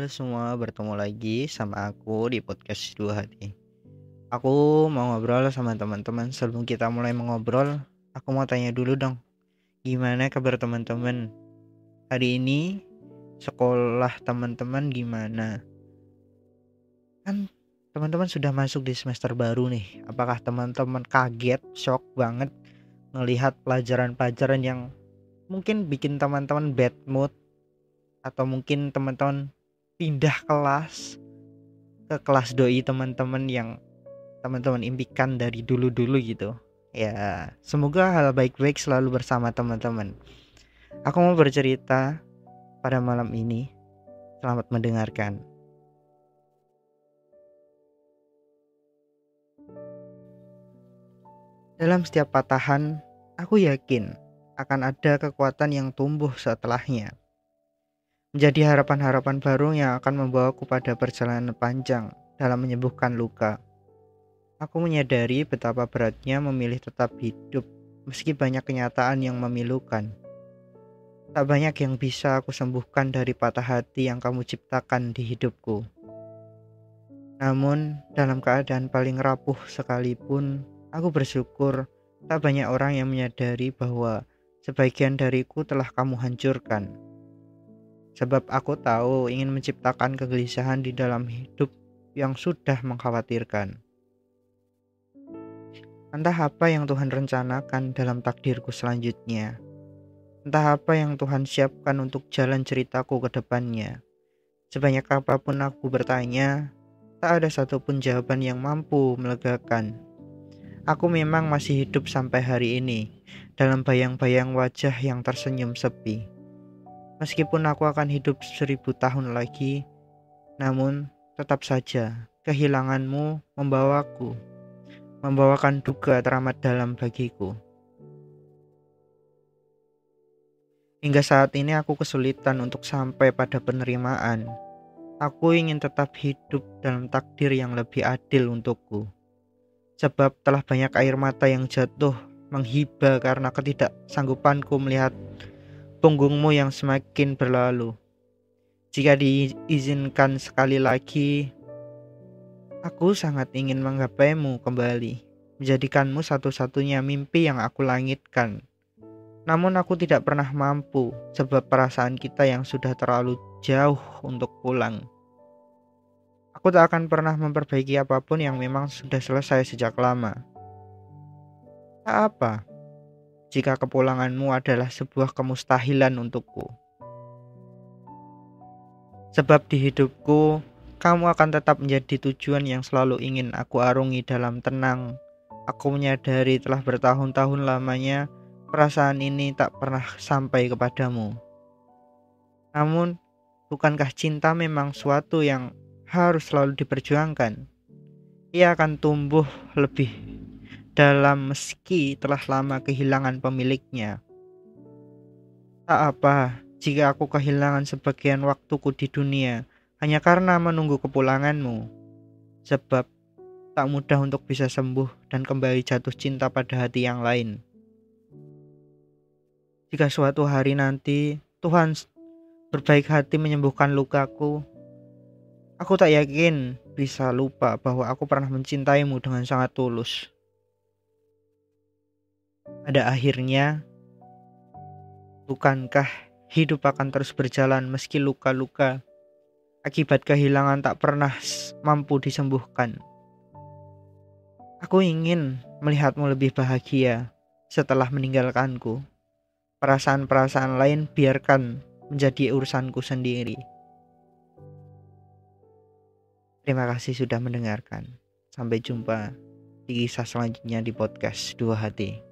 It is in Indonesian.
Halo semua, bertemu lagi sama aku di podcast Dua Hati. Aku mau ngobrol sama teman-teman. Sebelum kita mulai mengobrol, aku mau tanya dulu dong. Gimana kabar teman-teman? Hari ini sekolah teman-teman gimana? Kan teman-teman sudah masuk di semester baru nih. Apakah teman-teman kaget, shock banget melihat pelajaran-pelajaran yang mungkin bikin teman-teman bad mood atau mungkin teman-teman pindah kelas ke kelas doi teman-teman yang teman-teman impikan dari dulu-dulu gitu. Ya, semoga hal baik-baik selalu bersama teman-teman. Aku mau bercerita pada malam ini. Selamat mendengarkan. Dalam setiap patahan, aku yakin akan ada kekuatan yang tumbuh setelahnya. Menjadi harapan-harapan baru yang akan membawaku pada perjalanan panjang dalam menyembuhkan luka. Aku menyadari betapa beratnya memilih tetap hidup meski banyak kenyataan yang memilukan. Tak banyak yang bisa aku sembuhkan dari patah hati yang kamu ciptakan di hidupku. Namun, dalam keadaan paling rapuh sekalipun, Aku bersyukur tak banyak orang yang menyadari bahwa sebagian dariku telah kamu hancurkan. Sebab aku tahu ingin menciptakan kegelisahan di dalam hidup yang sudah mengkhawatirkan. Entah apa yang Tuhan rencanakan dalam takdirku selanjutnya. Entah apa yang Tuhan siapkan untuk jalan ceritaku ke depannya. Sebanyak apa pun aku bertanya, tak ada satupun jawaban yang mampu melegakan Aku memang masih hidup sampai hari ini dalam bayang-bayang wajah yang tersenyum sepi. Meskipun aku akan hidup seribu tahun lagi, namun tetap saja kehilanganmu membawaku, membawakan duka teramat dalam bagiku. Hingga saat ini aku kesulitan untuk sampai pada penerimaan. Aku ingin tetap hidup dalam takdir yang lebih adil untukku sebab telah banyak air mata yang jatuh menghibah karena ketidaksanggupanku melihat punggungmu yang semakin berlalu. Jika diizinkan sekali lagi, aku sangat ingin menggapaimu kembali, menjadikanmu satu-satunya mimpi yang aku langitkan. Namun aku tidak pernah mampu sebab perasaan kita yang sudah terlalu jauh untuk pulang. Aku tak akan pernah memperbaiki apa pun yang memang sudah selesai sejak lama. Tak apa, jika kepulanganmu adalah sebuah kemustahilan untukku. Sebab di hidupku, kamu akan tetap menjadi tujuan yang selalu ingin aku arungi dalam tenang. Aku menyadari telah bertahun-tahun lamanya perasaan ini tak pernah sampai kepadamu. Namun, bukankah cinta memang suatu yang harus selalu diperjuangkan. Ia akan tumbuh lebih dalam meski telah lama kehilangan pemiliknya. Tak apa jika aku kehilangan sebagian waktuku di dunia hanya karena menunggu kepulanganmu. Sebab tak mudah untuk bisa sembuh dan kembali jatuh cinta pada hati yang lain. Jika suatu hari nanti Tuhan berbaik hati menyembuhkan lukaku, Aku tak yakin bisa lupa bahwa aku pernah mencintaimu dengan sangat tulus. Pada akhirnya, bukankah hidup akan terus berjalan meski luka-luka akibat kehilangan tak pernah mampu disembuhkan? Aku ingin melihatmu lebih bahagia setelah meninggalkanku. Perasaan-perasaan lain biarkan menjadi urusanku sendiri. Terima kasih sudah mendengarkan. Sampai jumpa di kisah selanjutnya di podcast Dua Hati.